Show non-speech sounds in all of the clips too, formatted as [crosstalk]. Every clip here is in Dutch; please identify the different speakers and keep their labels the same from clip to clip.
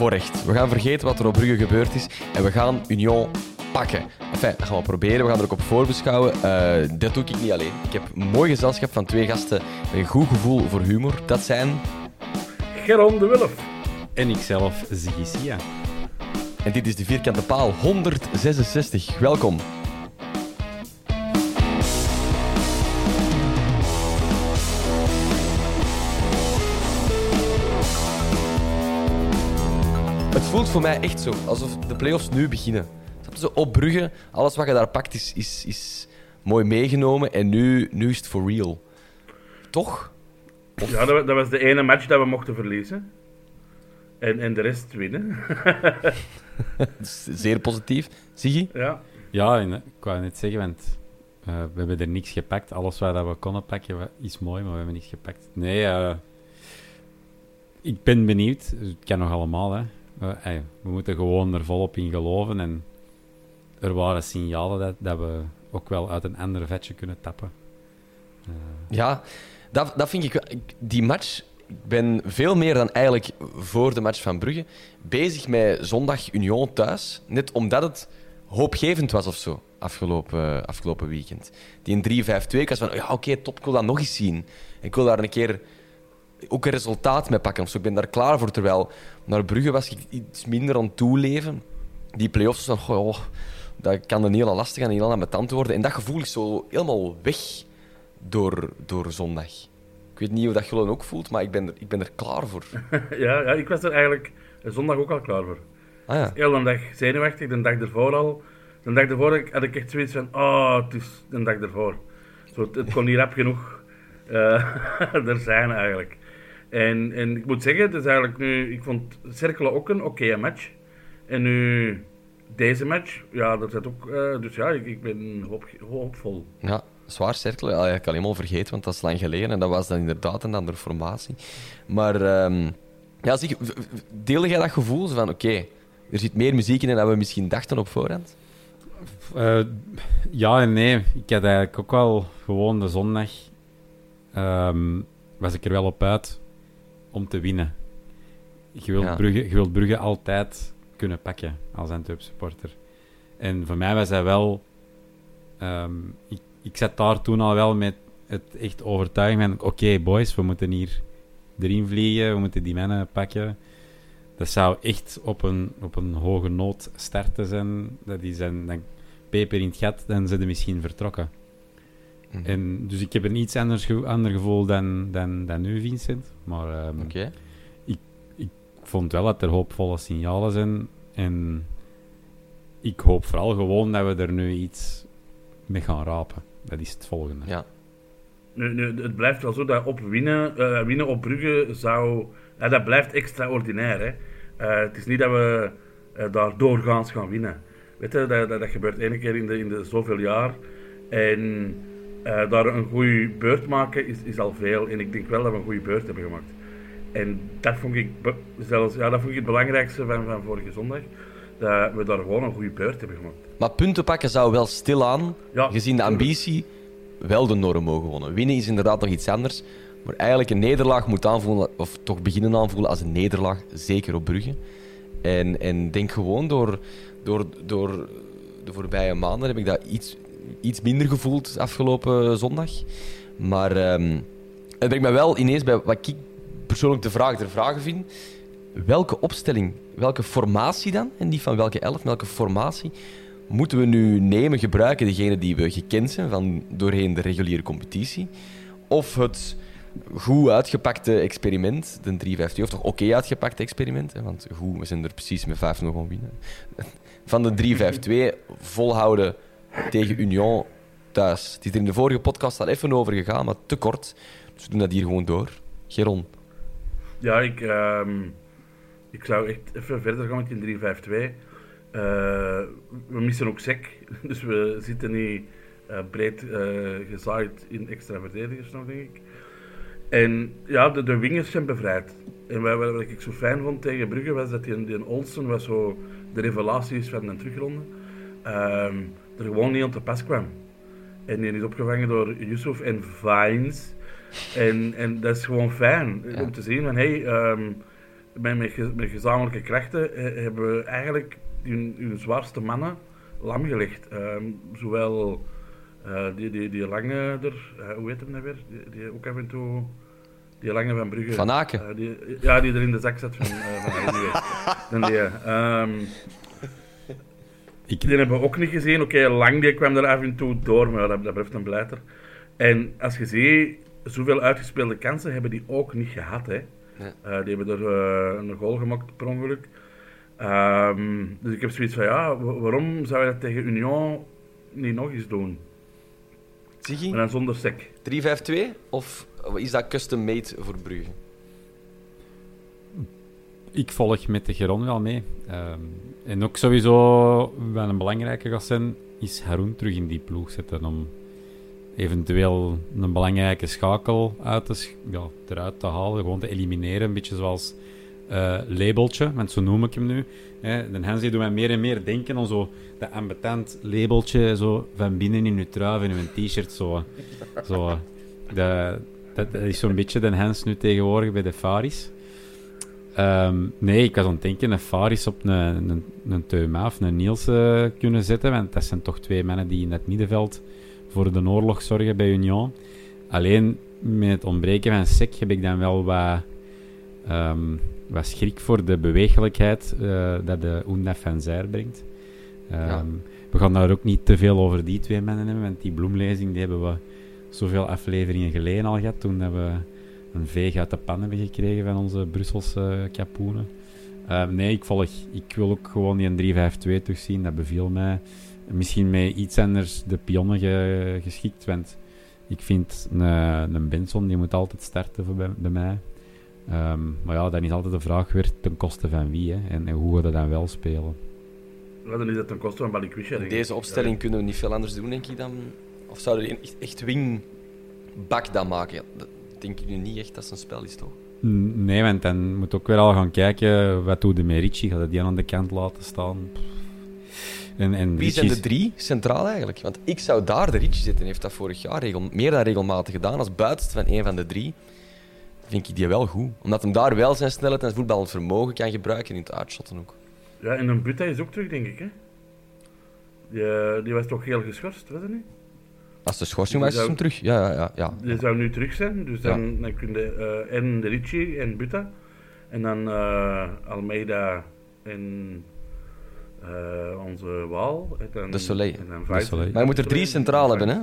Speaker 1: We gaan vergeten wat er op Brugge gebeurd is en we gaan Union pakken. Enfin, dat gaan we proberen. We gaan er ook op voorbeschouwen. Uh, dat doe ik niet alleen. Ik heb een mooi gezelschap van twee gasten met een goed gevoel voor humor. Dat zijn...
Speaker 2: Geron de Wulf.
Speaker 3: En ikzelf, Ziggy Sia.
Speaker 1: En dit is de vierkante paal 166. Welkom. Het voelt voor mij echt zo, alsof de play-offs nu beginnen. Snap je, Zo op Brugge, alles wat je daar pakt is, is, is mooi meegenomen en nu, nu is het for real. Toch?
Speaker 2: Ja, dat, wa- dat was de ene match dat we mochten verliezen. En, en de rest winnen.
Speaker 1: Is [laughs] zeer positief. Ziggy?
Speaker 2: ja.
Speaker 3: Ja, en, eh, ik wou net zeggen, want eh, we hebben er niks gepakt. Alles wat dat we konden pakken is mooi, maar we hebben niks gepakt. Nee, eh, ik ben benieuwd. Het kan nog allemaal, hè. Eh, ey, we moeten gewoon er volop in geloven. En er waren signalen dat, dat we ook wel uit een ander vetje kunnen tappen.
Speaker 1: Ja, dat, dat vind ik Die match, ik ben veel meer dan eigenlijk voor de match van Brugge bezig met zondag Union thuis. Net omdat het hoopgevend was of zo, afgelopen, afgelopen weekend. Die in 3-5-2, ik was van, ja oké, top, ik wil dat nog eens zien. Ik wil daar een keer ook een resultaat mee pakken of zo. Ik ben daar klaar voor, terwijl naar Brugge was ik iets minder aan het toeleven. Die play-offs, goh, dat kan een hele lastig en heel ambetant worden. En dat gevoel is zo helemaal weg door, door zondag. Ik weet niet hoe dat Gullen ook voelt, maar ik ben er, ik ben er klaar voor. [laughs]
Speaker 2: Ja, ja, ik was er eigenlijk zondag ook al klaar voor.
Speaker 1: Ah ja.
Speaker 2: Heel een dag zenuwachtig, de dag ervoor al. De dag ervoor had ik- echt zoiets van, oh, het is de dag ervoor. Zo, het, het kon niet rap genoeg eh, [laughs] er zijn eigenlijk. En, en ik moet zeggen, het is eigenlijk nu, ik vond Cerkelen ook een oké match. En nu deze match, ja, dat zit ook, eh, dus ja, ik, ik ben hoop, hoopvol.
Speaker 1: Ja, zwaar cirkelen. Ja, ik kan helemaal vergeten, want dat is lang geleden. En dat was dan inderdaad een andere formatie. Maar ehm, ja, zeg, deelde jij dat gevoel van, oké, er zit meer muziek in dan we misschien dachten op voorhand?
Speaker 3: Eh, ja en nee. Ik had eigenlijk ook wel gewoon de zondag. ehm, was ik er wel op uit om te winnen. Je wilt,
Speaker 1: Ja.
Speaker 3: Brugge, je wilt Brugge altijd kunnen pakken als Antwerp supporter. En voor mij was hij wel. ehm, ik, ik zat daar toen al wel met het echt overtuiging van: oké, boys, we moeten hier erin vliegen, we moeten die mannen pakken. Dat zou echt op een, op een hoge noot starten zijn. Dat die zijn dan peper in het gat, dan zijn ze misschien vertrokken.
Speaker 1: Mhm.
Speaker 3: En, dus ik heb een iets anders ge- ander gevoel dan, dan, dan u, Vincent. Maar ehm,
Speaker 1: Oké.
Speaker 3: ik vond wel dat er hoopvolle signalen zijn. En ik hoop vooral gewoon dat we er nu iets mee gaan rapen. Dat is het volgende.
Speaker 1: Ja.
Speaker 2: Nu, nu, het blijft wel zo dat op winnen, eh, winnen op Brugge zou... ja, dat blijft extraordinair. Hè. Eh, het is niet dat we eh, daar doorgaans gaan winnen. Weet je, dat, dat, dat gebeurt één keer in de, in de zoveel jaar. En eh, daar een goede beurt maken is, is al veel. En ik denk wel dat we een goede beurt hebben gemaakt. En dat vond ik zelfs, ja, dat vond ik het belangrijkste van, van vorige zondag. Dat we daar gewoon een goede beurt hebben gemaakt.
Speaker 1: Maar punten pakken zou wel stilaan,
Speaker 2: Ja,
Speaker 1: gezien de ambitie, wel de norm mogen wonen. Winnen is inderdaad nog iets anders. Maar eigenlijk een nederlaag moet aanvoelen, of toch beginnen aanvoelen als een nederlaag, zeker op Brugge. En, en denk gewoon door, door, door de voorbije maanden heb ik dat iets, iets minder gevoeld afgelopen zondag. Maar um, het brengt me wel ineens bij wat ik persoonlijk de vraag der vragen vind. Welke opstelling, welke formatie dan, en niet van welke elf, welke formatie moeten we nu nemen, gebruiken, degene die we gekend zijn van doorheen de reguliere competitie? Of het goed uitgepakte experiment, de 3-5-2, of toch oké uitgepakte experiment, want goed, we zijn er precies met 5 nog gaan winnen. Van de 3-5-2 volhouden tegen Union thuis. Het is er in de vorige podcast al even over gegaan, maar te kort. Dus we doen dat hier gewoon door. Geron.
Speaker 2: Ja, ik, uh, ik zou echt even verder gaan met die 3-5-2. Uh, we missen ook sec, [laughs] dus we zitten niet uh, breed uh, gezaaid in extra verdedigers nog, denk ik. En ja, de, de wingers zijn bevrijd. En wat, wat ik zo fijn vond tegen Brugge was dat die, die Olsen was zo de revelatie is van de terugronde. Uh, er gewoon niet aan te pas kwam. En die is opgevangen door Yusuf en Vines. En, en dat is gewoon fijn om te zien van hey, um, met, met, gezamenlijke krachten eh, hebben we eigenlijk hun, hun zwaarste mannen lam gelegd. Um, zowel uh, die, die, die lange er, uh, hoe heet hem nou weer? Die, die, ook af en toe. Die lange van Brugge.
Speaker 1: Van Aken?
Speaker 2: die, ja, die er in de zak zat van, van [laughs] die, um, ik... Die hebben we ook niet gezien. Oké, okay, Lang die kwam er af en toe door, maar dat, dat blijft een blijter. En als je ziet, zoveel uitgespeelde kansen hebben die ook niet gehad. Hè. Ja. Uh, die hebben er uh, een goal gemaakt per ongeluk. Um, dus ik heb zoiets van, ja, waarom zou je dat tegen Union niet nog eens doen?
Speaker 1: Ziggy?
Speaker 2: Maar dan zonder sec.
Speaker 1: 3-5-2? Of is dat custom-made voor Brugge?
Speaker 3: Ik volg met de Geron wel mee. Um, en ook sowieso, wel een belangrijke gaat zijn, is Haroon terug in die ploeg zetten om eventueel een belangrijke schakel uit te, ja, eruit te halen, gewoon te elimineren. Een beetje zoals uh, labeltje, want zo noem ik hem nu. Hè. De Hensie doet mij meer en meer denken aan zo dat ambetant labeltje zo van binnen in uw trui in uw t-shirt. Zo, zo, dat, dat, is zo'n beetje de Hens nu tegenwoordig bij de Faris. Um, nee, ik was aan het denken een Faris op een, een, een Teuma of een Niels uh, kunnen zetten. Want dat zijn toch twee mannen die in het middenveld voor de oorlog zorgen bij Union. Alleen met het ontbreken van sec heb ik dan wel wat, um, wat schrik voor de bewegelijkheid uh, dat de Oendef van Zijr brengt. Um, ja. We gaan daar ook niet te veel over die twee mannen hebben, want die bloemlezing die hebben we zoveel afleveringen geleden al gehad, toen we een veeg uit de pan hebben gekregen van onze Brusselse kapoenen. Uh, nee, ik, volg, ik wil ook gewoon die 3-5-2 terugzien, dat beviel mij. Misschien met iets anders de pionnen ge, geschikt, want ik vind een, een Benson, die moet altijd starten bij, bij mij. Um, maar ja, dan is altijd de vraag weer ten koste van wie, hè, en, en hoe we dat dan wel spelen.
Speaker 2: Ja, dan is dat ten koste van Balikwisha.
Speaker 1: In deze opstelling kunnen we niet veel anders doen, denk ik dan. Of zouden we echt, echt wingbak dan maken? Ja, dat denk ik nu niet echt dat het een spel is, toch?
Speaker 3: Nee, want dan moet ook weer al gaan kijken wat doet de Merici. Gaat hij die aan de kant laten staan?
Speaker 1: En, en Wie zijn de drie centraal eigenlijk? Want ik zou daar de Ricci zitten. heeft dat vorig jaar regel, meer dan regelmatig gedaan. Als buitenst van een van de drie vind ik die wel goed. Omdat hem daar wel zijn snelheid en voetballend vermogen kan gebruiken in het uitschotten ook.
Speaker 2: Ja, en een Butta is ook terug, denk ik. Hè? Die, eh, die was toch heel geschorst, was het niet?
Speaker 1: Als de schorsing was, is hem terug. Ja, ja, ja, ja.
Speaker 2: Die zou nu terug zijn. Dus dan, ja. dan kun je uh, en de Ricci en Butta. En dan uh, Almeida en uh, onze Waal.
Speaker 1: En, de Soleil.
Speaker 2: En dan de Soleil.
Speaker 1: Maar je moet er drie centraal hebben, hè?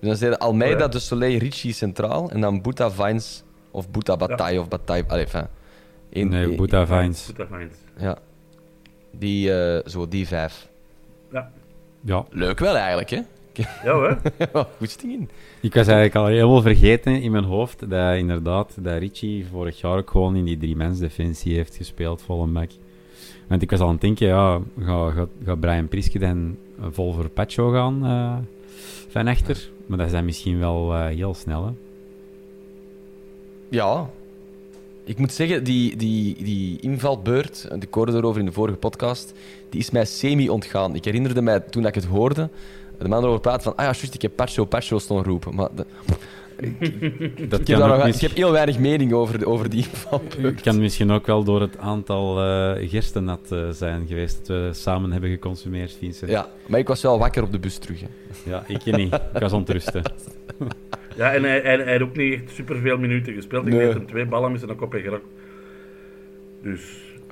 Speaker 1: Dus dan zijn Almeida, oh, ja. de Soleil, Ricci centraal. En dan Butta, Vines of Butta, Bataille ja. of Bataille. Allee, enfin,
Speaker 3: een, nee, Butta, Vines.
Speaker 2: Butta, Vines.
Speaker 1: Ja. Die, uh, zo, die vijf.
Speaker 2: Ja.
Speaker 3: ja.
Speaker 1: Leuk wel eigenlijk, hè?
Speaker 2: Ja, hè?
Speaker 1: Goed in.
Speaker 3: Ik was eigenlijk al helemaal vergeten in mijn hoofd dat inderdaad dat Richie vorig jaar ook gewoon in die drie mens defensie heeft gespeeld, vol een bak. Want ik was al aan het denken, ja, gaat ga, ga Brian Priske dan vol voor Pacho gaan uh, van achter? Maar dat is dan misschien wel uh, heel snel, hè?
Speaker 1: Ja. Ik moet zeggen, die, die, die invalbeurt, ik hoorde erover in de vorige podcast, die is mij semi ontgaan. Ik herinnerde mij toen ik het hoorde, de man erover praat van, ah ja, juist, ik heb Pacho, Pacho stond roepen. Maar de,
Speaker 3: Dat [laughs]
Speaker 1: Ik heb, nog-
Speaker 3: mis-
Speaker 1: ik heb heel weinig mening over, over die van
Speaker 3: Het kan misschien ook wel door het aantal eh gerstennat eh, zijn geweest dat we samen hebben geconsumeerd, Vincent.
Speaker 1: Ja, maar ik was wel wakker op de bus terug. Hè.
Speaker 3: Ja, ik niet. Ik was ontrusten.
Speaker 2: Ja, en hij, hij, hij heeft ook niet echt superveel minuten gespeeld. Ik
Speaker 1: Nee.
Speaker 2: dat hij twee ballen met zijn kop heeft geraakt. Dus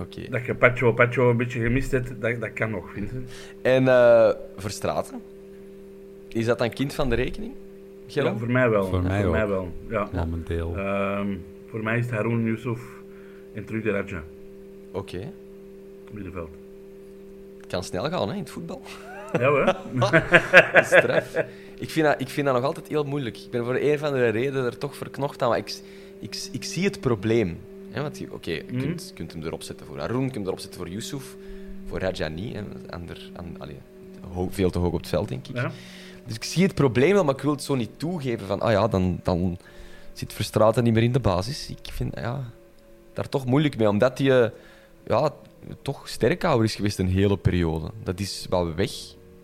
Speaker 1: Oké.
Speaker 2: dat je Pacho, Pacho een beetje gemist hebt, dat, dat kan nog, Vincent.
Speaker 1: En eh Verstraten? Is dat dan kind van de rekening? Gerard?
Speaker 2: Ja, voor mij wel.
Speaker 3: Voor mij ook.
Speaker 2: wel, ja.
Speaker 3: Momenteel.
Speaker 2: Ehm, voor mij is het Haroon Yusuf en terug de Raja,
Speaker 1: Oké.
Speaker 2: middenveld.
Speaker 1: Het kan snel gaan hè, in het voetbal. [laughs]
Speaker 2: Ja, hoor. [laughs]
Speaker 1: Straf. ik, vind dat, ik vind dat nog altijd heel moeilijk. Ik ben voor een of andere reden er toch verknocht aan. Maar ik, ik, ik zie het probleem. Hè, want Oké, je
Speaker 2: Mhm.
Speaker 1: kunt, kunt hem erop zetten voor Haroun, je kunt hem erop zetten voor Yusuf. Voor Raja niet. Hè, ander, aan, allee, ho- veel te hoog op het veld, denk ik.
Speaker 2: Ja.
Speaker 1: Dus ik zie het probleem wel, maar ik wil het zo niet toegeven. Van, ah ja, dan, dan zit Verstraeten niet meer in de basis. Ik vind ja, daar toch moeilijk mee, omdat hij eh, ja, toch sterkhouder is geweest een hele periode. Dat is wel weg,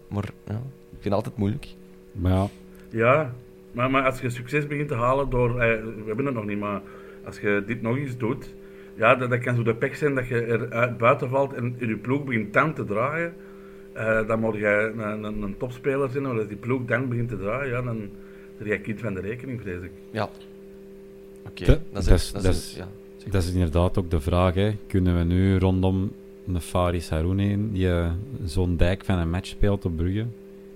Speaker 1: maar ja, ik vind het altijd moeilijk.
Speaker 3: Maar ja,
Speaker 2: Ja, maar, maar als je succes begint te halen door... eh, we hebben het nog niet, maar als je dit nog eens doet... Ja, dat, dat kan zo de pech zijn dat je er uit buiten valt en in je ploeg begint dan te draaien. Eh, dan moet je een, een, een topspeler zijn, maar als die ploeg dan begint te draaien, ja, dan ben jij kind van de rekening, vrees ik.
Speaker 1: Ja. Oké,
Speaker 3: Dat-
Speaker 1: dat is...
Speaker 3: dat is-
Speaker 1: dat
Speaker 3: dat
Speaker 1: is-
Speaker 3: is-
Speaker 1: ja.
Speaker 3: dat is inderdaad ook de vraag. Hè. Kunnen we nu rondom een Faris Haroun heen, die eh, zo'n dijk van een match speelt op Brugge,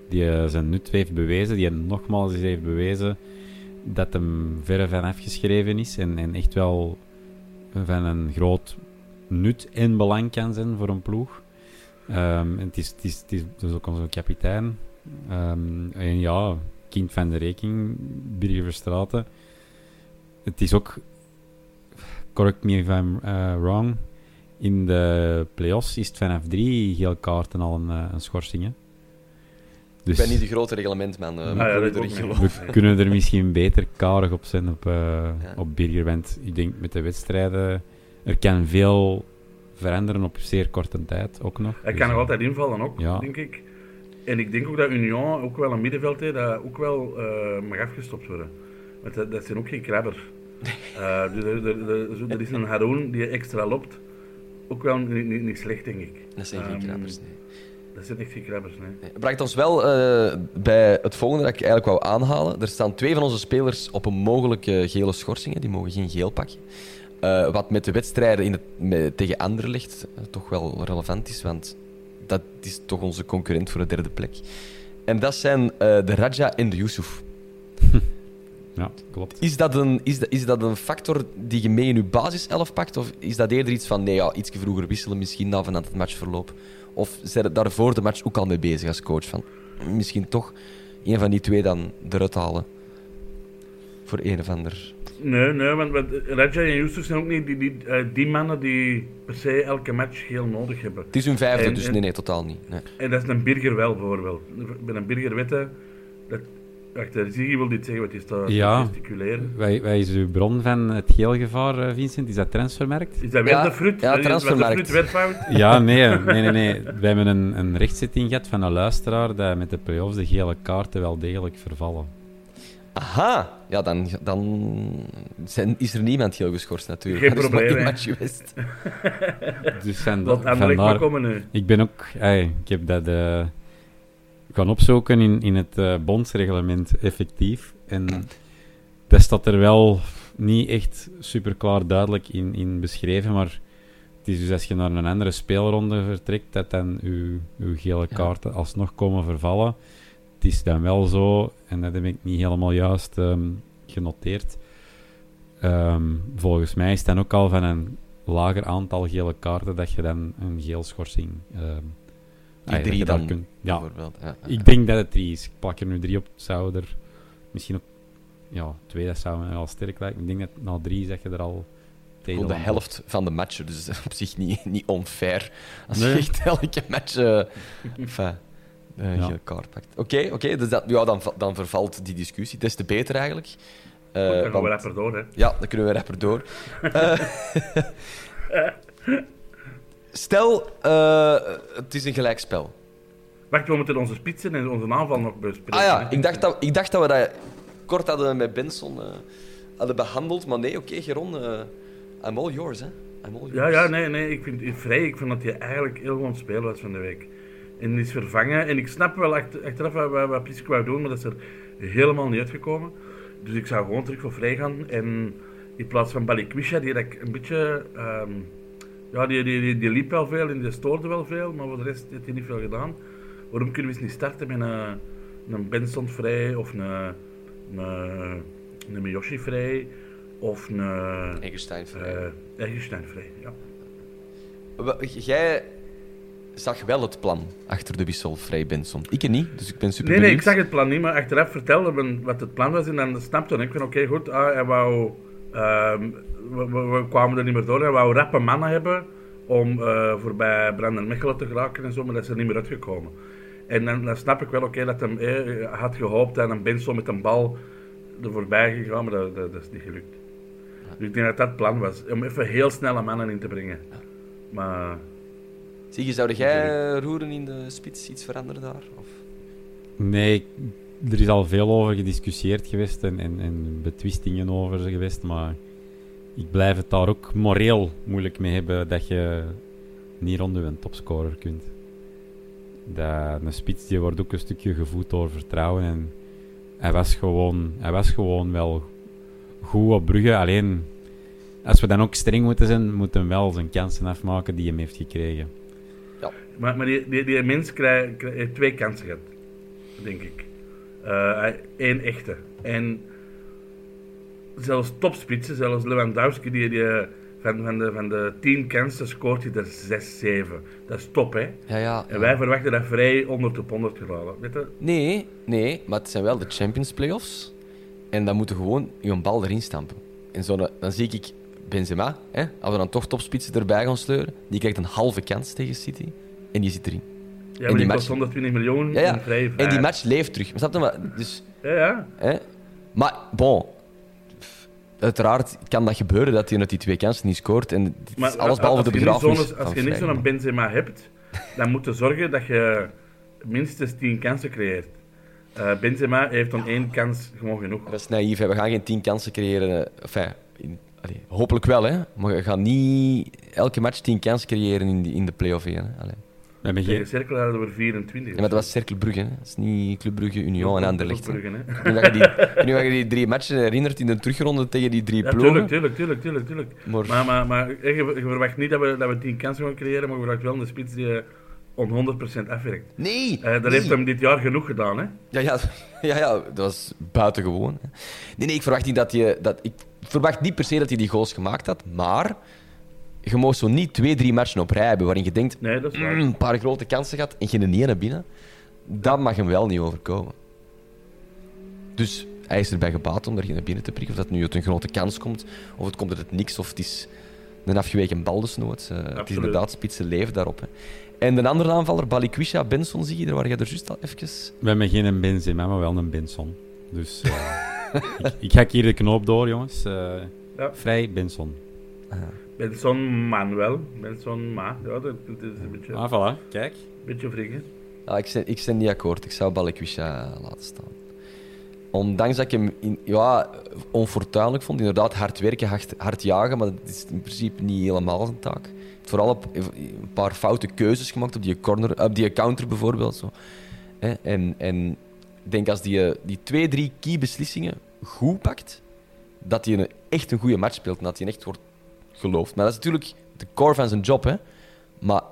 Speaker 3: die eh, zijn nut heeft bewezen, die nogmaals eens heeft bewezen dat hem verre van afgeschreven is en, en echt wel van een groot nut en belang kan zijn voor een ploeg. Ehm, en het is, het is, het is dus ook onze kapitein. Ehm, en ja, kind van de rekening, Birger Verstraeten. Het is ook, correct me if I'm eh, wrong, in de play-offs is het vanaf drie geel kaarten al een, eh, een schorsing. Hè? Dus
Speaker 1: Ik ben niet de grote reglementman, eh,
Speaker 2: Ah, ja,
Speaker 3: we kunnen er misschien beter karig op zijn op,
Speaker 1: Ja.
Speaker 3: op Birger. Want ik denk met de wedstrijden, er kan veel veranderen op zeer korte tijd ook nog.
Speaker 2: Hij
Speaker 3: Dus,
Speaker 2: kan nog
Speaker 3: eh,
Speaker 2: altijd invallen ook,
Speaker 3: Ja.
Speaker 2: denk ik. En ik denk ook dat Union ook wel een middenveld heeft dat ook wel eh, mag afgestopt worden. Want dat, dat zijn ook geen krabbers. [laughs] Eh, dus er, er, er- er is een Haroon die extra loopt. Ook wel niet, niet, niet slecht, denk ik.
Speaker 1: Dat zijn geen
Speaker 2: Ehm,
Speaker 1: knappers, nee.
Speaker 2: Dat zijn echt geen krabbers, nee.
Speaker 1: Nee, Het bracht ons wel eh, bij het volgende dat ik eigenlijk wou aanhalen. Er staan twee van onze spelers op een mogelijke gele schorsing. hè. Die mogen geen geel pakken. Eh, wat met de wedstrijden in het, met, tegen Anderlecht eh, toch wel relevant is, want dat is toch onze concurrent voor de derde plek. En dat zijn eh, de Raja en de Yusuf. [laughs]
Speaker 3: Ja, klopt.
Speaker 1: Is dat, een, is, dat, is dat een factor die je mee in je basiself pakt? Of is dat eerder iets van, nee, ja, iets vroeger wisselen misschien na vanuit het matchverloop? Of zijn er daar voor de match ook al mee bezig als coach? Van, misschien toch een van die twee dan eruit halen? Voor een of ander.
Speaker 2: Nee, nee, want, want Raja en Yusuf zijn ook niet die, die, eh, die mannen die per se elke match geel nodig hebben.
Speaker 1: Het is hun vijfde,
Speaker 2: En-
Speaker 1: dus
Speaker 2: en-
Speaker 1: nee, nee, totaal niet. Nee.
Speaker 2: En dat is een Birger wel, bijvoorbeeld. Bij een Birger weten... Dat, wacht, de Ziggy wil dit zeggen, wat is dat?
Speaker 3: Ja.
Speaker 2: Gesticuleren.
Speaker 3: Wij, wij is uw bron van het geelgevaar, eh, Vincent? Is dat transfermarkt?
Speaker 2: Is dat weer
Speaker 1: Ja,
Speaker 2: de fruit?
Speaker 1: ja, transfermarkt.
Speaker 2: de fruit?
Speaker 3: Ja, nee, nee, nee, nee. [laughs] We hebben een, een rechtszitting gehad van een luisteraar dat met de play-offs de gele kaarten wel degelijk vervallen.
Speaker 1: Aha! Ja, dan, dan zijn, is er niemand heel geschorst natuurlijk.
Speaker 2: Geen
Speaker 1: is maar
Speaker 2: probleem, hè.
Speaker 1: match geweest. [laughs]
Speaker 3: Dus van,
Speaker 2: maar
Speaker 3: vandaar,
Speaker 2: komen nu.
Speaker 3: ik ben ook, ey, ik heb dat eh, gaan opzoeken in, in het eh, bondsreglement effectief. En dat staat er wel niet echt super klaar duidelijk in, in beschreven, maar het is dus als je naar een andere speelronde vertrekt, dat dan uw, uw gele
Speaker 1: Ja.
Speaker 3: kaarten alsnog komen vervallen. Het is dan wel zo, en dat heb ik niet helemaal juist ehm, genoteerd. Ehm, volgens mij is het dan ook al van een lager aantal gele kaarten dat je dan een geel schorsing. ehm
Speaker 1: Die drie dan,
Speaker 3: kunt- ja,
Speaker 1: bijvoorbeeld. Ja, ja.
Speaker 3: ik denk dat het drie is. Ik plak er nu drie op. Zou er misschien ook ja, twee, dat zou me wel sterk lijken. Ik denk dat na drie zeg je er al tegen
Speaker 1: de helft van de matchen, dus op zich niet, niet onfair. Als
Speaker 3: Nee.
Speaker 1: je echt elke match eh enfin, een
Speaker 3: Ja.
Speaker 1: geel kaart pakt. Oké, oké, dus dat, ja, dan, dan vervalt die discussie. Des te beter eigenlijk. Eh,
Speaker 2: Dan gaan we
Speaker 1: want-
Speaker 2: rapper door, hè.
Speaker 1: ja, dan kunnen we rapper door. [laughs] Eh, stel, eh, het is een gelijkspel.
Speaker 2: Wacht, we moeten onze spitsen en onze aanval nog bespreken.
Speaker 1: Ah ja, ik dacht dat, ik dacht dat we dat kort hadden met Benson eh, hadden behandeld. Maar nee, oké, Geron, eh, I'm all yours, hè. I'm all yours.
Speaker 2: Ja, ja, nee, nee. Ik vind het vrij. Ik vond dat hij eigenlijk heel gewoon spelen was van de week. En die is vervangen. En ik snap wel achter, achteraf wat, wat, wat Pisk wou doen, maar dat is er helemaal niet uitgekomen. Dus ik zou gewoon terug voor vrij gaan. En in plaats van Balikwisha, die ik een beetje... ehm, ja, die, die, die, die liep wel veel en die stoorde wel veel, maar voor de rest heeft hij niet veel gedaan. Waarom kunnen we eens niet starten met een, een Benson vrij of een, een, een Miyoshi vrij of een
Speaker 1: Eggestein vrij.
Speaker 2: Eggestein vrij? Ja.
Speaker 1: Jij zag wel het plan achter de wissel vrij Benson. Ik niet, dus ik ben super
Speaker 2: Nee, nee, ik zag het plan niet, maar achteraf vertelde men wat het plan was en dan snapte ik van oké, goed, ah, hij wou, ehm, we, we- we kwamen er niet meer door, hij wou rappe mannen hebben om eh, voorbij Brandon Mechelen te geraken en zo, maar dat is er niet meer uitgekomen. En dan, dan snap ik wel oké dat hij eh, had gehoopt dat een Benson met een bal er voorbij ging gaan, maar dat, dat, dat is niet gelukt. Dus ik denk dat dat het plan was, om even heel snelle mannen in te brengen. Maar
Speaker 1: Zie je, zou jij roeren in de spits iets veranderen daar? Of?
Speaker 3: Nee, er is al veel over gediscussieerd geweest en, en, en betwistingen over geweest, maar ik blijf het daar ook moreel moeilijk mee hebben dat je niet rond een topscorer kunt. Dat, een spits die wordt ook een stukje gevoed door vertrouwen en hij was gewoon, hij was gewoon wel goed op Brugge, alleen als we dan ook streng moeten zijn, moet hij wel zijn kansen afmaken die hij heeft gekregen.
Speaker 2: Maar, maar die, die, die mens krijgt, krijgt- heeft twee kansen gehad, denk ik. Eén echte. En zelfs topspitsen, zelfs Lewandowski, die, die eh, van, van, de, van de tien kansen scoort hij er zes, zeven. Dat is top, hè?
Speaker 1: Ja, ja.
Speaker 2: En wij verwachten dat vrij 100 op 100 geraden. Weet je?
Speaker 1: Nee, nee, maar het zijn wel de Champions Playoffs. En dan moeten gewoon je bal erin stampen. En zo, dan zie ik Benzema, hè, als we dan toch topspitsen erbij gaan sleuren, die krijgt een halve kans tegen City. En die zit erin.
Speaker 2: Ja,
Speaker 1: die
Speaker 2: maar die
Speaker 1: match-
Speaker 2: kost 120 miljoen
Speaker 1: Ja, ja.
Speaker 2: en vrij
Speaker 1: En die match leeft terug. Maar snap je? Maar, dus,
Speaker 2: Ja, ja.
Speaker 1: hè? Maar, bon. Uiteraard kan dat gebeuren dat hij uit die twee kansen niet scoort. En het is alles behalve de begrafenis
Speaker 2: Als je niet zo'n. Benzema hebt, dan moet je zorgen dat je minstens 10 kansen creëert. Eh, Benzema heeft dan één kans gewoon genoeg.
Speaker 1: Dat is naïef. Hè. We gaan geen tien kansen creëren. eh, Enfin, in- allee, hopelijk wel, hè. Maar we gaan niet elke match tien kansen creëren in, die, in de play-off 1. Hè. Allee.
Speaker 3: We hebben
Speaker 2: Tegen
Speaker 3: geen,
Speaker 2: Cirkel hadden we er 24.
Speaker 1: Ja, maar dat was Cercle Brugge. Hè. Dat is niet Club Brugge, Union en Anderlecht. hè.
Speaker 2: Bruggen, hè.
Speaker 1: Nu dat je die, [laughs] nu dat je die drie matchen herinnert in de terugronde tegen die drie
Speaker 2: Ja,
Speaker 1: ploegen.
Speaker 2: tuurlijk, tuurlijk, tuurlijk, tuurlijk, tuurlijk.
Speaker 1: Maar-
Speaker 2: Maar, maar, maar je, je verwacht niet dat we, dat we 10 kansen gaan creëren, maar je verwacht wel een spits die eh, on 100% afwerkt.
Speaker 1: Nee!
Speaker 2: Eh dat
Speaker 1: nee.
Speaker 2: heeft hem dit jaar genoeg gedaan, hè?
Speaker 1: Ja, ja, [laughs] ja, ja, dat was buitengewoon. hè. Nee, nee, ik verwacht niet dat je... Dat, ik verwacht niet per se dat hij die goals gemaakt had, maar... Je mag zo niet twee, drie matchen op rij hebben waarin je denkt...
Speaker 2: Nee, dat is waar.
Speaker 1: "Mm, een paar grote kansen gehad en geen ene binnen. Dat mag hem wel niet overkomen. Dus hij is erbij gebaat om er geen binnen te prikken. Of dat nu uit een grote kans komt, of het komt uit het niks, of het is een afgeweken bal desnoods. Eh, het is inderdaad spitse leven daarop. Hè. En de andere aanvaller, Balikwisha, Benson, zie je, daar waar je er juist al even...
Speaker 3: we hebben geen Benzema, maar wel een Benson. Dus eh, [laughs] ik, ik ga hier de knoop door, jongens. Eh,
Speaker 2: Ja.
Speaker 3: Vrij Benson.
Speaker 2: Benson Manuel. Benson Ma. Ja, dat, dat is een beetje,
Speaker 3: Ah, voilà. Kijk.
Speaker 2: beetje wrikken.
Speaker 1: Ja, ik, ben, ik ben niet akkoord. Ik zou Balikwisha laten staan. Ondanks dat ik hem in, ja, onfortuinlijk vond. Inderdaad, hard werken, hard, hard jagen, maar dat is in principe niet helemaal zijn taak. Vooral op een paar foute keuzes gemaakt op die, corner, op die counter bijvoorbeeld. Zo. Hè, En, en ik denk als die, die twee, drie key beslissingen goed pakt, dat hij een, echt een goede match speelt en dat hij echt wordt geloofd. Maar dat is natuurlijk de core van zijn job. Hè. Maar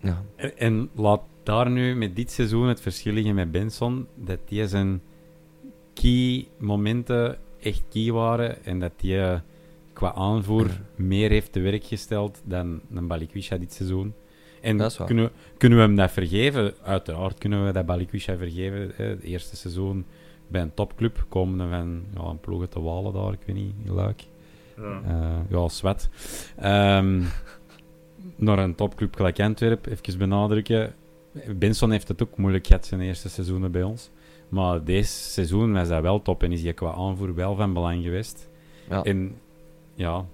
Speaker 1: ja,
Speaker 3: En, en laat daar nu met dit seizoen het verschil liggen met Benson, dat die zijn key momenten echt key waren en dat die eh, qua aanvoer meer heeft te werk gesteld dan een Balikwisha dit seizoen. En
Speaker 1: Dat is waar.
Speaker 3: kunnen, kunnen we hem dat vergeven? Uiteraard kunnen we dat Balikwisha vergeven. Hè. Het eerste seizoen bij een topclub, komende van ja, een ploeg uit de Walen daar, ik weet niet, Luik.
Speaker 2: Ja.
Speaker 3: Eh, ja, zwet. Ehm, naar een topclub gelijk Antwerp, even benadrukken. Benson heeft het ook moeilijk gehad zijn eerste seizoenen bij ons. Maar deze seizoen was dat wel top en is hij qua aanvoer wel van belang geweest.
Speaker 1: ja.
Speaker 3: En ja,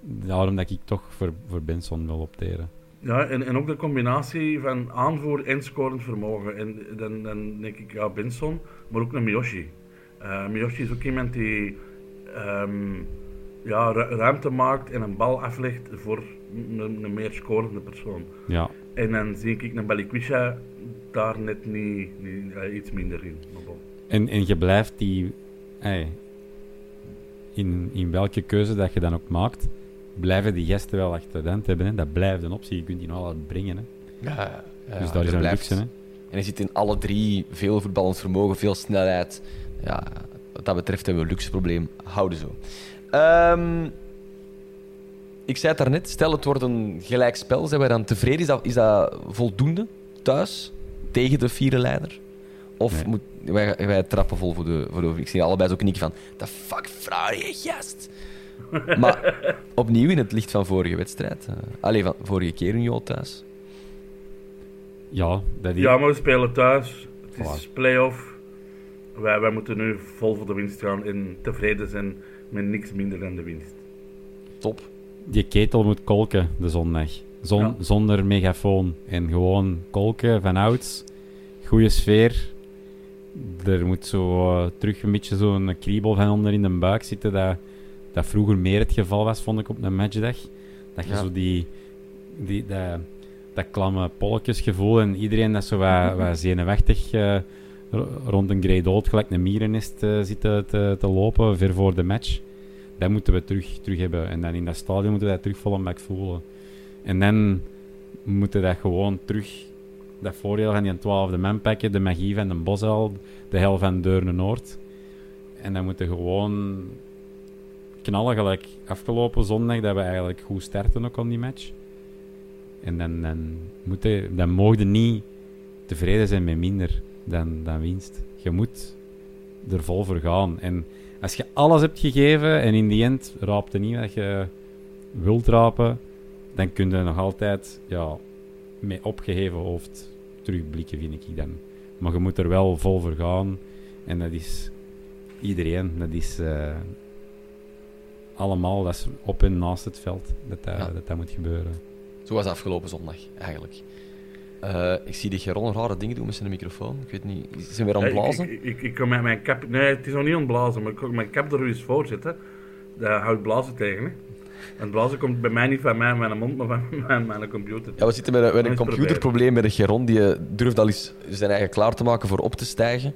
Speaker 3: daarom dat ik toch voor, voor Benson wil opteren.
Speaker 2: Ja, en, en ook de combinatie van aanvoer en scorend vermogen. En dan, dan denk ik, ja, Benson, maar ook een Miyoshi. Uh, Miyoshi is ook iemand die ehm, ja, ruimte maakt en een bal aflegt voor een, een, meer scorende persoon.
Speaker 3: Ja.
Speaker 2: En dan zie ik een Balikwisha daar net niet, niet uh, iets minder in.
Speaker 3: En, en je blijft die... Hey, in, in welke keuze dat je dan ook maakt, blijven die gasten wel accident hebben. Hè? Dat blijft een optie. Je kunt die nog altijd brengen. Hè?
Speaker 1: Ja, ja,
Speaker 3: dus daar is een luxe. Hè? En
Speaker 1: je ziet in alle drie veel voetballend vermogen, veel snelheid. Ja, wat dat betreft hebben we een luxe probleem. Houden zo. Um, ik zei het daarnet, stel het wordt een gelijk spel, zijn wij dan tevreden? Is dat, is dat voldoende thuis tegen de vierde leider? Of moet, wij, wij trappen vol voor de, voor de Ik zie allebei zo knikken van... The fuck, vrouw, je gast! [laughs] maar opnieuw in het licht van vorige wedstrijd. Uh, alleen van vorige keer in Jo thuis.
Speaker 3: Ja,
Speaker 2: dat die... ja, maar we spelen thuis. Het is voilà. play-off. Wij, wij moeten nu vol voor de winst gaan en tevreden zijn met niks minder dan de winst.
Speaker 1: Top.
Speaker 3: Die ketel moet kolken de zondag. Zon, Zonder megafoon. En gewoon kolken van ouds. Goede sfeer. Er moet zo uh, terug een beetje zo'n kriebel van onder in de buik zitten. Dat, dat vroeger meer het geval was, vond ik op een matchdag. Dat je zo die, die, dat, dat klamme polletjesgevoel en iedereen dat zo wat, wat zenuwachtig uh, rond een grey dood, gelijk een mierennest uh, zitten te, te, lopen, ver voor de match. Dat moeten we terug, terug hebben. En dan in dat stadion moeten we dat terug bak voelen. En dan moeten we dat gewoon terug, dat voordeel van die twaalfde man pakken, de magie van de Bosel, de hel van Deurne Noord. En dan moeten we gewoon knallen gelijk afgelopen zondag, dat we eigenlijk goed starten ook aan die match. En dan, dan, moeten, dan mogen niet tevreden zijn met minder dan, dan winst. Je moet er vol voor gaan. En als je alles hebt gegeven en in die end raapt er niet wat je wilt rapen, dan kun je nog altijd ja, met opgeheven hoofd terugblikken, vind ik dan. Maar je moet er wel vol voor gaan. En dat is iedereen. Dat is uh, allemaal dat is op en naast het veld dat dat, dat, dat moet gebeuren.
Speaker 1: Zo was afgelopen zondag, eigenlijk. Uh, ik zie die Geron rare dingen doen met zijn microfoon. Ik weet niet, zijn we weer aan het blazen?
Speaker 2: Ik, ik, ik, kan met mijn cap... Nee, het is nog niet aan het blazen, maar ik kan mijn cap er eens voor zitten. Daar houdt blazen tegen, hè. En blazen komt bij mij niet van mij, mijn mond, maar van [laughs] mijn, mijn computer.
Speaker 1: Ja, we zitten met een, met een computerprobleem met de Geron. Die eh, durft al eens zijn eigen klaar te maken voor op te stijgen.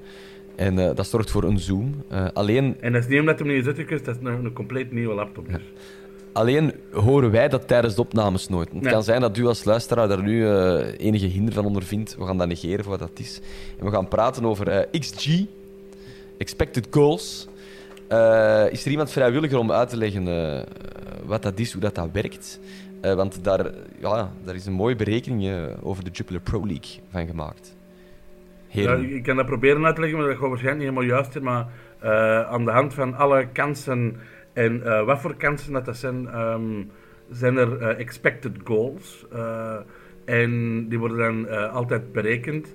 Speaker 1: En uh, dat zorgt voor een zoom. Alleen...
Speaker 2: En dat is niet omdat hij niet zit, dat is een, een compleet nieuwe laptop. Dus.
Speaker 1: Alleen horen wij dat tijdens de opnames nooit. Het kan zijn dat u als luisteraar daar nu uh, enige hinder van ondervindt. We gaan dat negeren voor wat dat is. En we gaan praten over uh, XG, Expected Goals. Uh, is er iemand vrijwilliger om uit te leggen wat dat is, hoe dat, dat werkt? want daar, ja, daar is een mooie berekening over de Jupiler Pro League van gemaakt.
Speaker 2: Ja, ik kan dat proberen uit te leggen, maar dat gaat waarschijnlijk niet helemaal juist Maar aan de hand van alle kansen en uh, wat voor kansen dat, dat zijn, um, zijn er uh, expected goals. Uh, en die worden dan altijd berekend.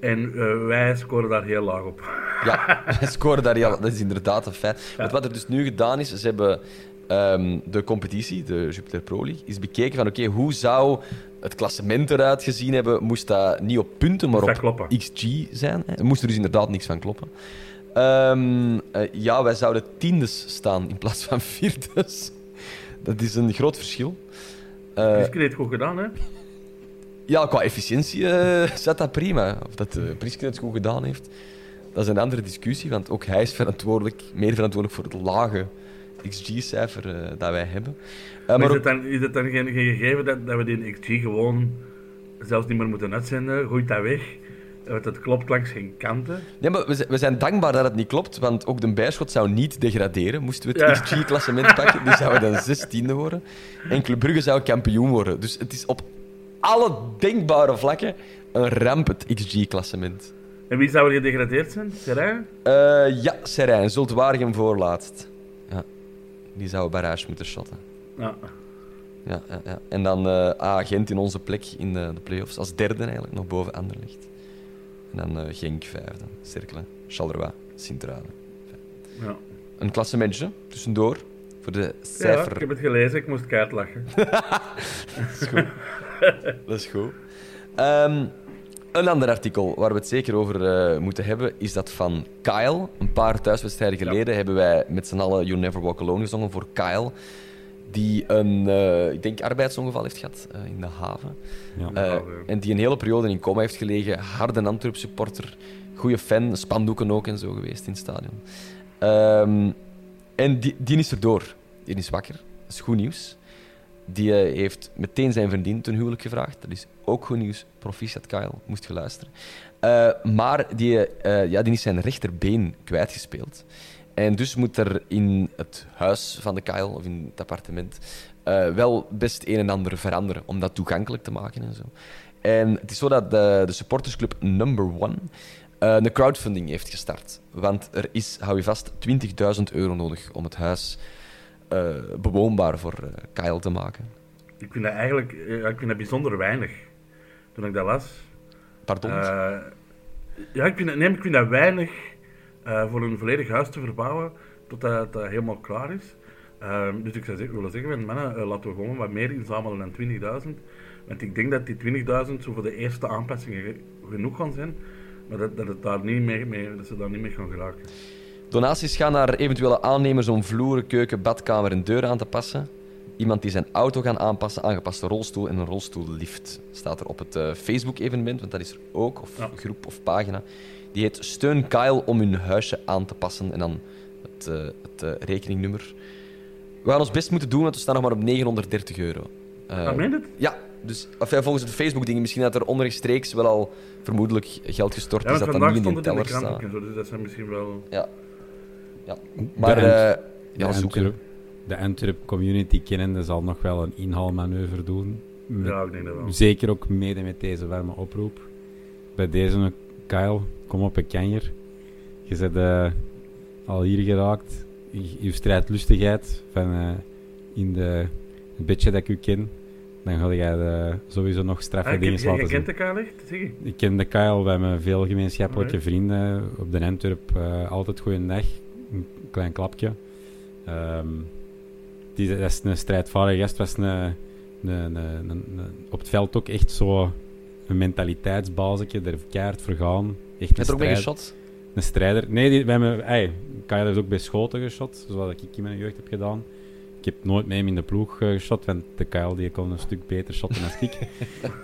Speaker 2: En wij scoren daar heel laag op. [laughs]
Speaker 1: Ja, wij scoren daar heel Dat is inderdaad een feit. Ja. Wat er dus nu gedaan is, ze hebben um, de competitie, de Jupiter Pro League, is bekeken van oké, okay, hoe zou het klassement eruit gezien hebben? Moest dat niet op punten, maar op XG zijn? Er moest er dus inderdaad niks van kloppen. Um, uh, ja, wij zouden tiendes staan in plaats van vierdes. Dat is een groot verschil.
Speaker 2: Uh, Priske heeft goed gedaan, hè?
Speaker 1: Ja, qua efficiëntie uh, zat dat prima. Of dat uh, Priske het goed gedaan heeft, dat is een andere discussie. Want ook hij is verantwoordelijk, meer verantwoordelijk voor het lage XG-cijfer uh, dat wij hebben.
Speaker 2: maar, maar is, het dan, is het dan geen, geen gegeven dat, dat we die XG gewoon zelfs niet meer moeten uitzenden? Gooit dat weg? Want het klopt langs geen kanten.
Speaker 1: Nee, maar we zijn dankbaar dat het niet klopt, want ook de Bijschot zou niet degraderen. Moesten we het XG-klassement pakken, die zouden dan 16e worden. En Club Brugge zou kampioen worden. Dus het is op alle denkbare vlakken een ramp, het XG-klassement.
Speaker 2: En wie zou er gedegradeerd zijn? Serijn?
Speaker 1: Uh, ja, Serijn. Zult Waregem voorlaatst. Ja. Die zou barrage moeten shotten.
Speaker 2: Ja.
Speaker 1: Ja, ja, ja. En dan uh, A-agent in onze plek in de, de play-offs. Als derde eigenlijk, nog boven Anderlecht. En dan uh, Genk vijfde. Cerkelen, Charleroi, Sint-Truiden.
Speaker 2: Ja.
Speaker 1: Een klassementje, tussendoor, voor de cijfer.
Speaker 2: Ja, ik heb het gelezen, ik moest keihard lachen. [laughs]
Speaker 1: dat is goed. Dat is goed. Um, Een ander artikel waar we het zeker over eh, moeten hebben, is dat van Kyle. Een paar thuiswedstrijden geleden hebben wij met z'n allen You Never Walk Alone gezongen voor Kyle. Die een, eh, ik denk, arbeidsongeval heeft gehad eh, in de haven.
Speaker 3: Ja.
Speaker 1: Eh,
Speaker 2: ja.
Speaker 1: en die een hele periode in coma heeft gelegen. Harde Antwerp supporter. Goeie fan, spandoeken ook en zo geweest in het stadion. Ehm, en die, die is erdoor. Die is wakker. Dat is goed nieuws. Die heeft meteen zijn vriendin ten huwelijk gevraagd. Dat is ook goed nieuws. Proficiat Kyle, moest je luisteren. Eh, maar die, eh, ja, die is zijn rechterbeen kwijtgespeeld. En dus moet er in het huis van de Kyle, of in het appartement, eh, wel best een en ander veranderen om dat toegankelijk te maken en zo. En het is zo dat de, de supportersclub Number One eh, een crowdfunding heeft gestart. Want er is, hou je vast, 20.000 euro nodig om het huis eh, bewoonbaar voor Kyle te maken.
Speaker 2: Ik vind dat eigenlijk ik vind dat bijzonder weinig. Toen ik dat las.
Speaker 1: Pardon?
Speaker 2: Ja, ik vind, dat, nee, ik vind dat weinig eh, voor een volledig huis te verbouwen totdat het eh, helemaal klaar is. Eh, dus ik zou zeggen, willen zeggen, mannen, eh, laten we gewoon wat meer inzamelen dan 20.000. Want ik denk dat die 20.000 zo voor de eerste aanpassingen ge- genoeg gaan zijn. Maar dat, dat, het daar niet mee, mee, dat ze daar niet mee gaan geraken.
Speaker 1: Donaties gaan naar eventuele aannemers om vloeren, keuken, badkamer en deur aan te passen. Iemand die zijn auto gaan aanpassen, aangepaste rolstoel en een rolstoellift. Staat er op het eh, Facebook-evenement, want dat is er ook, of
Speaker 2: Ja.
Speaker 1: groep of pagina. Die heet Steun Kyle om hun huisje aan te passen. En dan het, eh, het eh, rekeningnummer. We gaan ons best moeten doen, want we staan nog maar op 930 euro.
Speaker 2: Meen je het?
Speaker 1: ja, dus of, ja, volgens het Facebook-ding, misschien dat er onrechtstreeks wel al vermoedelijk geld gestort
Speaker 2: Ja,
Speaker 1: is, dat dan niet in
Speaker 2: de
Speaker 1: teller staat.
Speaker 2: dus dat zijn misschien wel...
Speaker 1: Ja. ja. Maar eh ja, zoeken.
Speaker 3: De Antwerp community kennende zal nog wel een inhaalmanoeuvre doen. Met-
Speaker 2: Ja, ik denk dat wel.
Speaker 3: Zeker ook mede met deze warme oproep. Bij deze, Kyle, kom op, ik kan hier. Je bent eh, al hier geraakt. Je, je strijdlustigheid van eh, in de, het bedje dat ik u ken. Dan ga jij eh, sowieso nog straffe
Speaker 2: Ah,
Speaker 3: dingen
Speaker 2: je, je
Speaker 3: laten zien.
Speaker 2: kent elkaar echt? Zeg je?
Speaker 3: Ik ken de Kyle, we hebben veel gemeenschappelijke vrienden. Op de Antwerp eh, altijd goeiedag. Een klein klapje. Ehm, die, dat is een strijdvaardige gast. Was een, een, een, een- een- op het veld ook echt zo een mentaliteitsbasetje. Er keihard voor gaan. Echt een,
Speaker 1: Heb je er ook mee geschot?
Speaker 3: een strijder. Nee, die, we hebben, ey, Kyle heeft ook bij schoten geschot. Zoals ik in mijn jeugd heb gedaan. Ik heb nooit met hem in de ploeg eh, geschot, want de Kyle die kon een stuk beter shotten dan ik. [laughs]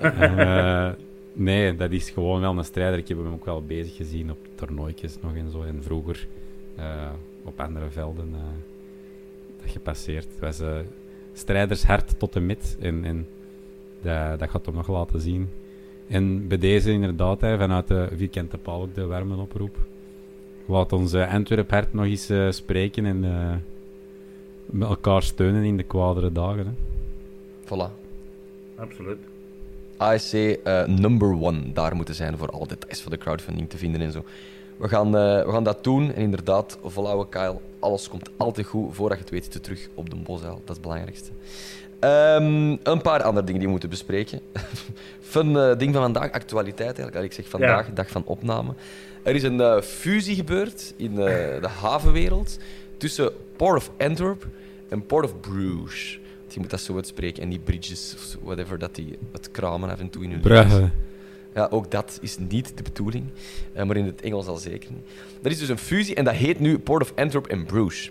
Speaker 3: Eh, nee, dat is gewoon wel een strijder. Ik heb hem ook wel bezig gezien op toernooitjes nog en zo. En vroeger eh, op andere velden gepasseerd. Het was eh strijdershart tot en met. En, en dat, dat gaat hem nog laten zien. En bij deze inderdaad, hè, vanuit de vierkante paal ook de warme oproep. Laat ons eh, Antwerp hart nog eens eh, spreken en eh, met elkaar steunen in de kwadere dagen. Hè.
Speaker 1: Voilà.
Speaker 2: Absoluut.
Speaker 1: ASC eh, number one. Daar moeten zijn voor alle details van de crowdfunding te vinden en zo. We gaan, eh, we gaan dat doen. En inderdaad, volhouden Kyle. Alles komt altijd goed. Voordat je het weet, je terug op de bosuil. Dat is het belangrijkste. Ehm, een paar andere dingen die we moeten bespreken. [laughs] Fun eh, ding van vandaag, actualiteit eigenlijk. Ik zeg vandaag, dag van opname. Er is een eh, fusie gebeurd in eh, [laughs] de havenwereld tussen Port of Antwerp en Port of Bruges. Je moet dat zo uitspreken. En die bridges, whatever, dat die het kramen af en toe in hun.
Speaker 3: Brugge.
Speaker 1: Ja, ook dat is niet de bedoeling, eh, maar in het Engels al zeker niet. Er is dus een fusie en dat heet nu Port of Antwerp en Bruges.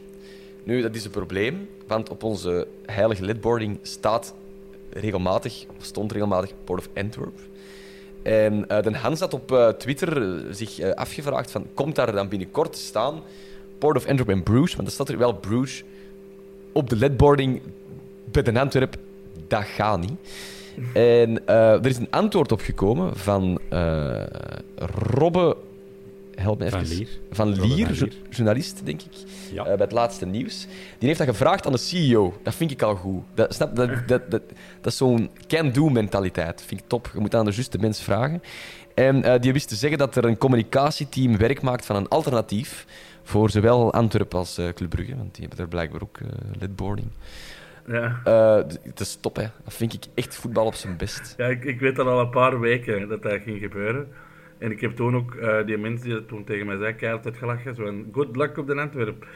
Speaker 1: Nu, dat is een probleem, want op onze heilige lidboarding staat regelmatig, stond regelmatig Port of Antwerp. En eh de Hans had op eh, Twitter eh, zich eh, afgevraagd van, komt daar dan binnenkort staan Port of Antwerp en Bruges? Want dan staat er wel Bruges op de lidboarding bij de Antwerp. Dat gaat niet. En eh, er is een antwoord op gekomen van eh, Robbe... Help me
Speaker 3: Van
Speaker 1: even.
Speaker 3: Lier.
Speaker 1: Van Lier,
Speaker 3: van
Speaker 1: jo-
Speaker 3: Lier.
Speaker 1: journalist, denk ik.
Speaker 3: Ja.
Speaker 1: eh, bij het laatste nieuws. Die heeft dat gevraagd aan de CEO. Dat vind ik al goed. Dat, snap, dat, dat, dat, dat is zo'n can-do-mentaliteit. Dat vind ik top. Je moet aan de juiste mens vragen. En die wist te zeggen dat er een communicatieteam werk maakt van een alternatief voor zowel Antwerpen als eh Club Brugge, want die hebben er blijkbaar ook eh lidboarding.
Speaker 2: Ja.
Speaker 1: D- Het is top, hè. Dat vind ik echt voetbal op zijn best.
Speaker 2: Ja, ik, ik weet al een paar weken dat dat ging gebeuren. En ik heb toen ook eh, die mensen die dat toen tegen mij zei, keihard uitgelachen. Zo van, good luck op de Antwerp.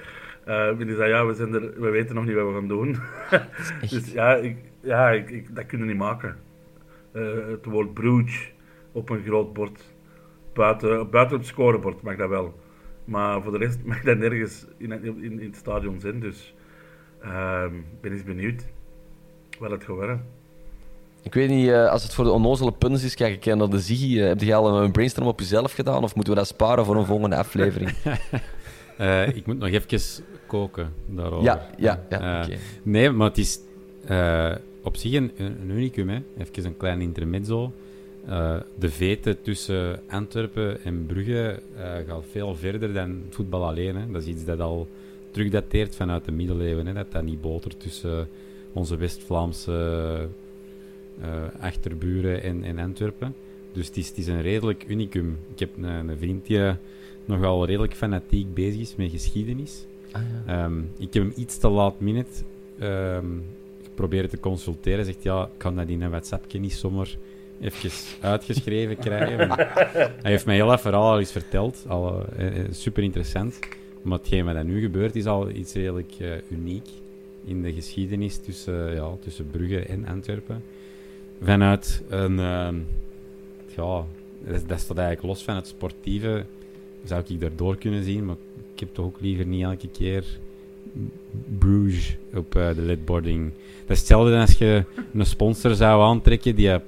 Speaker 2: Eh, en die zei, ja, we, zijn er, we weten nog niet wat we gaan doen. [laughs] dus ja, ik, ja ik, ik, dat kunnen we niet maken. Het woord Bruges op een groot bord. Buiten, buiten het scorebord mag dat wel. Maar voor de rest [laughs] mag dat nergens in, in, in het stadion zijn. Dus ik ben eens benieuwd wat het gaat worden.
Speaker 1: Ik weet niet, eh, als het voor de onnozele puns is, kijk ik naar de Ziggy. Eh, heb je al een brainstorm op jezelf gedaan? Of moeten we dat sparen voor een [laughs] volgende aflevering? [laughs]
Speaker 3: Eh, ik moet nog even koken daarover.
Speaker 1: ja, ja, ja. Oké.
Speaker 3: Nee, maar het is eh, op zich een, een unicum. Hè. Even een klein intermezzo. Eh, de vete tussen Antwerpen en Brugge eh, gaat veel verder dan voetbal alleen. Hè. Dat is iets dat al terugdateert vanuit de middeleeuwen. Hè. Dat dat niet botert tussen onze West-Vlaamse eh, achterburen en, en Antwerpen. Dus het is, het is een redelijk unicum. Ik heb een, een vriend die nogal redelijk fanatiek bezig is met geschiedenis.
Speaker 1: Ah, ja.
Speaker 3: Ehm, ik heb hem iets te laat minute ehm, geprobeerd te consulteren. Hij zegt, ja, ik kan dat in een WhatsAppje niet zomaar even uitgeschreven krijgen. [laughs] Hij heeft mij heel dat verhaal al eens verteld. Al, eh, eh, super interessant. Maar hetgeen wat er nu gebeurt, is al iets redelijk eh, uniek in de geschiedenis tussen, ja, tussen Brugge en Antwerpen. Vanuit een... ehm, ja, dat, dat staat eigenlijk los van het sportieve. Zou ik daardoor kunnen zien, maar ik heb toch ook liever niet elke keer Bruges op eh, de lidboarding. Dat is hetzelfde als je een sponsor zou aantrekken die eh,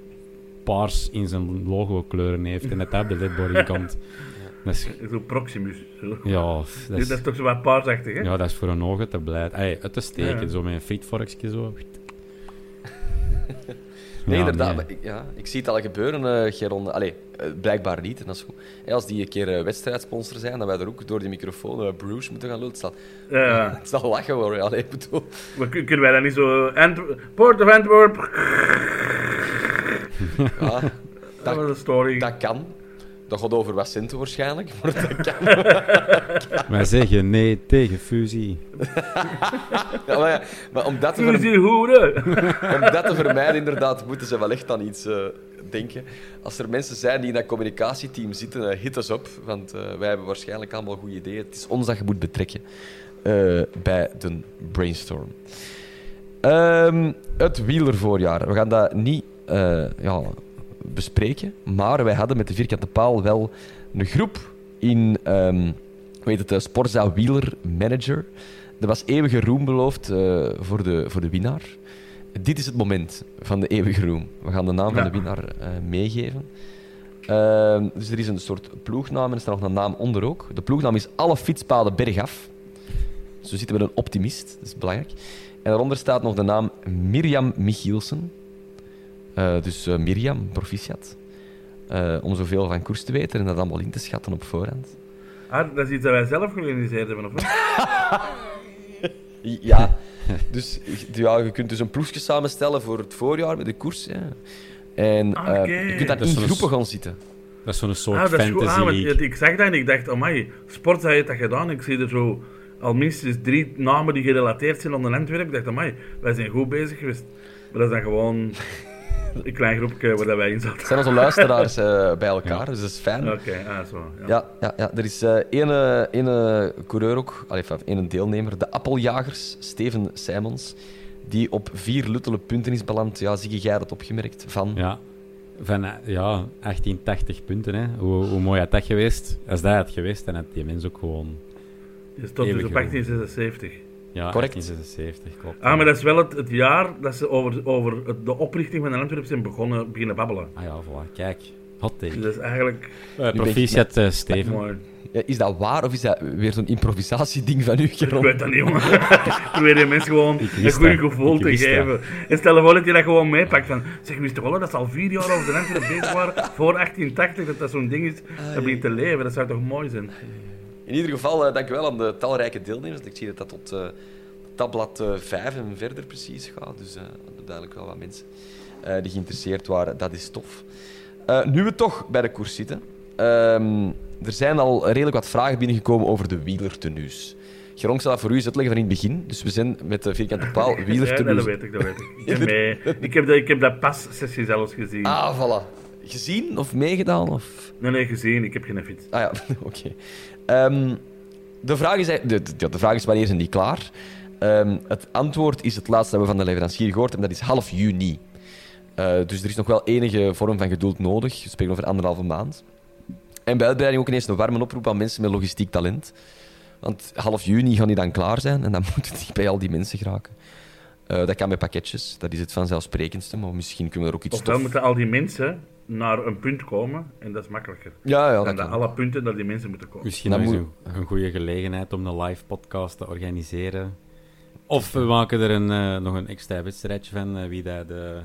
Speaker 3: paars in zijn logo kleuren heeft en dat dat op de lidboarding komt. Is,
Speaker 2: Zo Proximus. Zo.
Speaker 3: ja, [laughs] dat
Speaker 2: Dat
Speaker 3: is,
Speaker 2: toch zo wat paarsachtig, hè?
Speaker 3: ja, dat is voor een ogen te blij. Ay, uit te steken,
Speaker 2: Ja.
Speaker 3: zo met een frietvorkje zo. [laughs]
Speaker 1: Nee,
Speaker 3: Ja,
Speaker 1: inderdaad.
Speaker 3: nee.
Speaker 1: Ik, ja, ik zie het al gebeuren, eh Geron. Allee, eh, blijkbaar niet. En dat is goed. Hey, als die een keer eh, wedstrijdsponsor zijn, dan wij er ook door die microfoon uh, Bruce moeten gaan lullen. Het zal,
Speaker 2: Ja. [laughs]
Speaker 1: het zal lachen worden. Allee, ik bedoel...
Speaker 2: Maar kun- kunnen wij dat niet zo... Antwer- Port of Antwerp.
Speaker 1: Ja,
Speaker 2: Dat was een story.
Speaker 1: dat kan. Dat gaat over wat centen waarschijnlijk, [laughs] maar dat kan.
Speaker 3: Wij zeggen nee tegen fusie.
Speaker 1: Ja, maar, ja, maar om, dat te ver-
Speaker 2: Fusie hoeren. [laughs]
Speaker 1: om dat te vermijden, inderdaad, moeten ze wel echt aan iets eh, denken. Als er mensen zijn die in dat communicatieteam zitten, eh, hit us op. Want eh, wij hebben waarschijnlijk allemaal goede ideeën. Het is ons dat je moet betrekken eh, bij de brainstorm. Ehm, het wielervoorjaar. We gaan dat niet eh, ja, bespreken. Maar wij hadden met de vierkante paal wel een groep in ehm weet het, de Sportzaal Wieler Manager. Er was eeuwige roem beloofd eh, voor, de, voor de winnaar. Dit is het moment van de eeuwige roem. We gaan de naam van de winnaar eh, meegeven. Ehm, dus er is een soort ploegnaam en er staat nog een naam onder ook. De ploegnaam is Alle Fietspaden Bergaf. Dus we zitten met een optimist, dat is belangrijk. En daaronder staat nog de naam Mirjam Michielsen. Eh, dus eh, Mirjam, proficiat. Eh, om zoveel van koers te weten en dat allemaal in te schatten op voorhand.
Speaker 2: Ah, dat is iets dat wij zelf georganiseerd hebben, of wat? [laughs]
Speaker 1: Ja, dus ja, je kunt dus een ploegje samenstellen voor het voorjaar met de koers. Ja. En
Speaker 2: Ah,
Speaker 1: eh,
Speaker 2: oké.
Speaker 1: je kunt daar in groepen gaan zitten.
Speaker 3: Dat is zo'n soort
Speaker 2: Ah, dat is goed.
Speaker 3: fantasy
Speaker 2: Ah, want
Speaker 3: league.
Speaker 2: ik zag dat en ik dacht, amai, sport heeft dat gedaan. Ik zie er zo al minstens drie namen die gerelateerd zijn aan de Antwerpen. Ik dacht, amai, wij zijn goed bezig geweest. Maar dat is dan gewoon een klein groepje waar dat wij in zaten.
Speaker 1: Het zijn onze [laughs] luisteraars eh, bij elkaar, dus dat is fijn.
Speaker 2: Oké, ah, zo. Ja.
Speaker 1: Ja, ja, ja, er is eh ene, ene coureur ook, ene deelnemer, de Appeljagers, Steven Simons, die op vier luttele punten is beland. Ja, zie jij dat opgemerkt? Van,
Speaker 3: Ja, van eh, ja, 1880 punten. Hè. Hoe, hoe mooi had dat geweest? Als dat had geweest, dan had die mens ook gewoon...
Speaker 2: Je stond dus op 1876.
Speaker 3: Ja,
Speaker 1: Correct.
Speaker 3: 1876, klopt.
Speaker 2: Ah, maar dat is wel het, het jaar dat ze over, over het- de oprichting van de Antwerpen zijn begonnen, beginnen babbelen.
Speaker 3: Ah ja, voilà. Kijk. Hot take.
Speaker 2: Dus dat is eigenlijk
Speaker 3: Eh, proficiat, eh, Steven.
Speaker 1: Ja, is dat waar of is dat weer zo'n improvisatieding van u,
Speaker 2: Ik
Speaker 1: Geron?
Speaker 2: weet dat niet, jongen. Ik probeer die mensen gewoon een goed gevoel
Speaker 3: Ik
Speaker 2: te
Speaker 3: dat.
Speaker 2: geven. En stel je voor dat je dat gewoon meepakt. Van, zeg, wist je wel dat ze al vier jaar over de Antwerpen bezig waren, voor 1880, dat dat zo'n ding is, dat begint te leven. Dat zou toch mooi zijn?
Speaker 1: In ieder geval, eh, dankjewel aan de talrijke deelnemers. Ik zie dat dat tot eh tabblad eh 5 en verder precies gaat. Dus eh, duidelijk wel wat mensen eh, die geïnteresseerd waren. Dat is tof. Eh, nu we toch bij de koers zitten. ehm, er zijn al redelijk wat vragen binnengekomen over de wielertenues. Geronk zal dat voor u eens uitleggen van in het begin. Dus we zijn met de vierkante paal [laughs]
Speaker 2: Ja,
Speaker 1: wielertenues.
Speaker 2: dat weet ik, dat weet ik. Ik, ben [laughs] mee. [laughs] ik, heb, dat, ik heb dat pas-sessie zelfs gezien.
Speaker 1: Ah, voilà. Gezien of meegedaan? Of...
Speaker 2: Nee, nee, gezien. Ik heb geen fiets.
Speaker 1: Ah ja, oké. Ehm, de, vraag is, de, de, vraag is wanneer zijn die klaar? Ehm, het antwoord is het laatste dat we van de leverancier gehoord hebben, dat is half juni. Eh, dus er is nog wel enige vorm van geduld nodig. We spreken over anderhalve maand. En bij uitbreiding ook ineens een warme oproep aan mensen met logistiek talent. Want half juni gaan die dan klaar zijn en dan [laughs] moeten die bij al die mensen geraken. Eh, dat kan met pakketjes, dat is het vanzelfsprekendste, maar misschien kunnen we er ook iets
Speaker 2: Ofwel
Speaker 1: stof...
Speaker 2: moeten al die mensen naar een punt komen en dat is makkelijker.
Speaker 1: Ja, ja,
Speaker 2: Dan
Speaker 1: dat
Speaker 2: dat alle punten naar die mensen moeten komen.
Speaker 3: Misschien
Speaker 1: Dat
Speaker 3: nog eens
Speaker 1: moet-
Speaker 3: een, goede gelegenheid om een live podcast te organiseren. Of we maken er een, eh, nog een extra wedstrijdje van eh, wie dat de,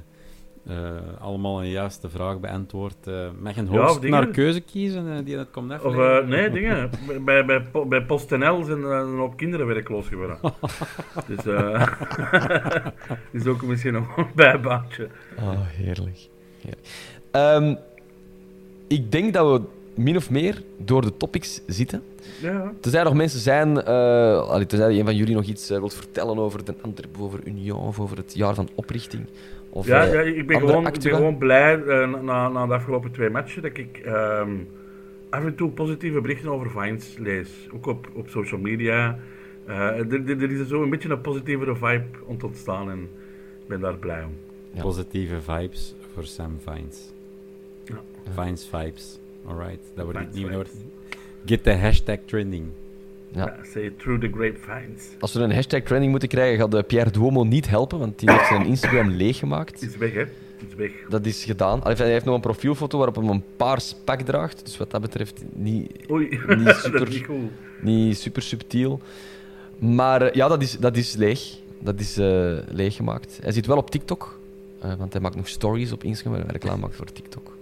Speaker 3: eh, allemaal een juiste vraag beantwoordt. Eh mag een
Speaker 2: Ja,
Speaker 3: host
Speaker 2: of dingen.
Speaker 3: naar keuze kiezen die dat komt
Speaker 2: Of
Speaker 3: afleggen?
Speaker 2: eh, nee, dingen. [laughs] Bij, bij, bij PostNL zijn er een hoop kinderen werkloos geworden. [laughs] dus eh [laughs] is ook misschien nog een bijbaantje.
Speaker 1: Oh, heerlijk. Heerlijk. Ehm, ik denk dat we min of meer door de topics zitten.
Speaker 2: Ja.
Speaker 1: Tenzij er nog mensen zijn, eh allee, tenzij een van jullie nog iets eh, wilt vertellen over de Antwerp, over Union of over het jaar van oprichting. Of,
Speaker 2: Ja,
Speaker 1: eh,
Speaker 2: ja, ik ben gewoon, ik ben gewoon blij na, na de afgelopen twee matchen dat ik ehm, af en toe positieve berichten over Vines lees. Ook op, op social media. Eh, er, er- er is zo een beetje een positievere vibe ont- ontstaan en ik ben daar blij om.
Speaker 1: Ja.
Speaker 3: Positieve vibes voor Sam Vines.
Speaker 2: Ja.
Speaker 3: Vines vibes. Alright, dat wordt het
Speaker 2: Vines
Speaker 3: nieuwe
Speaker 2: vibes.
Speaker 3: woord. Get the hashtag trending.
Speaker 1: Ja.
Speaker 2: Ja, say through the grapevines.
Speaker 1: Als we een hashtag trending moeten krijgen, gaat eh, Pierre Duomo niet helpen, want die heeft zijn Instagram [laughs] leeggemaakt.
Speaker 2: Is weg, hè? Is weg.
Speaker 1: Dat is gedaan. Allee, hij heeft nog een profielfoto waarop hij een paars pak draagt. Dus wat dat betreft niet,
Speaker 2: Oei,
Speaker 1: Niet [laughs]
Speaker 2: dat
Speaker 1: super.
Speaker 2: is niet cool.
Speaker 1: niet super subtiel. Maar eh, ja, dat is, dat is leeg. Dat is eh leeggemaakt. Hij zit wel op TikTok, eh, want hij maakt nog stories op Instagram waar hij reclame maakt voor TikTok.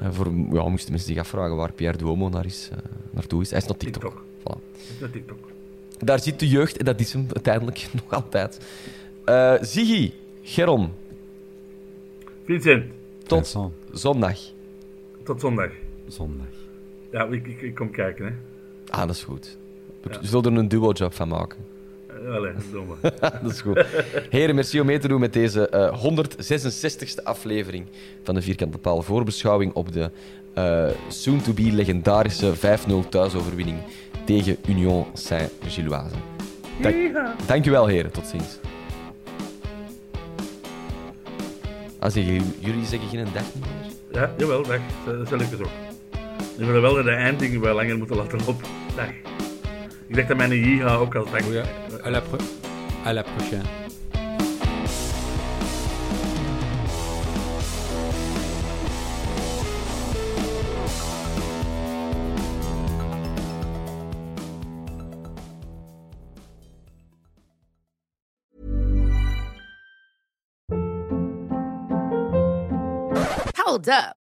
Speaker 1: Eh, voor, ja, moesten mensen zich afvragen waar Pierre Duomo naar is, eh, naartoe is. Hij is naar TikTok.
Speaker 2: TikTok.
Speaker 1: Voilà.
Speaker 2: Is TikTok?
Speaker 1: Daar zit de jeugd en dat is hem uiteindelijk [laughs] nog altijd. Eh Ziggy, Geron,
Speaker 2: Vincent,
Speaker 1: tot
Speaker 3: Vincent,
Speaker 1: zondag.
Speaker 2: tot zondag.
Speaker 3: Zondag.
Speaker 2: Ja, ik, ik, ik kom kijken, hè.
Speaker 1: Ah, dat is goed. We
Speaker 2: Ja.
Speaker 1: zullen er een duo-job van maken.
Speaker 2: Eh, Allee, domme. [laughs]
Speaker 1: dat is goed. Heren, merci om mee te doen met deze eh 166e aflevering van de Vierkante Paal. Voorbeschouwing op de eh, soon-to-be legendarische 5-0 thuisoverwinning tegen Union Saint-Gilloise. Dank, dank u wel, heren. Tot ziens. Ah, zeggen jullie, jullie zeggen geen dag niet meer?
Speaker 2: Ja, jawel, dag. Dat zal ik dus ook. Nu willen wel de einddingen wel langer moeten laten lopen. Dag. Ik dacht dat mijn jiha ook als dag.
Speaker 3: À la, pro à la prochaine.
Speaker 4: Hold up.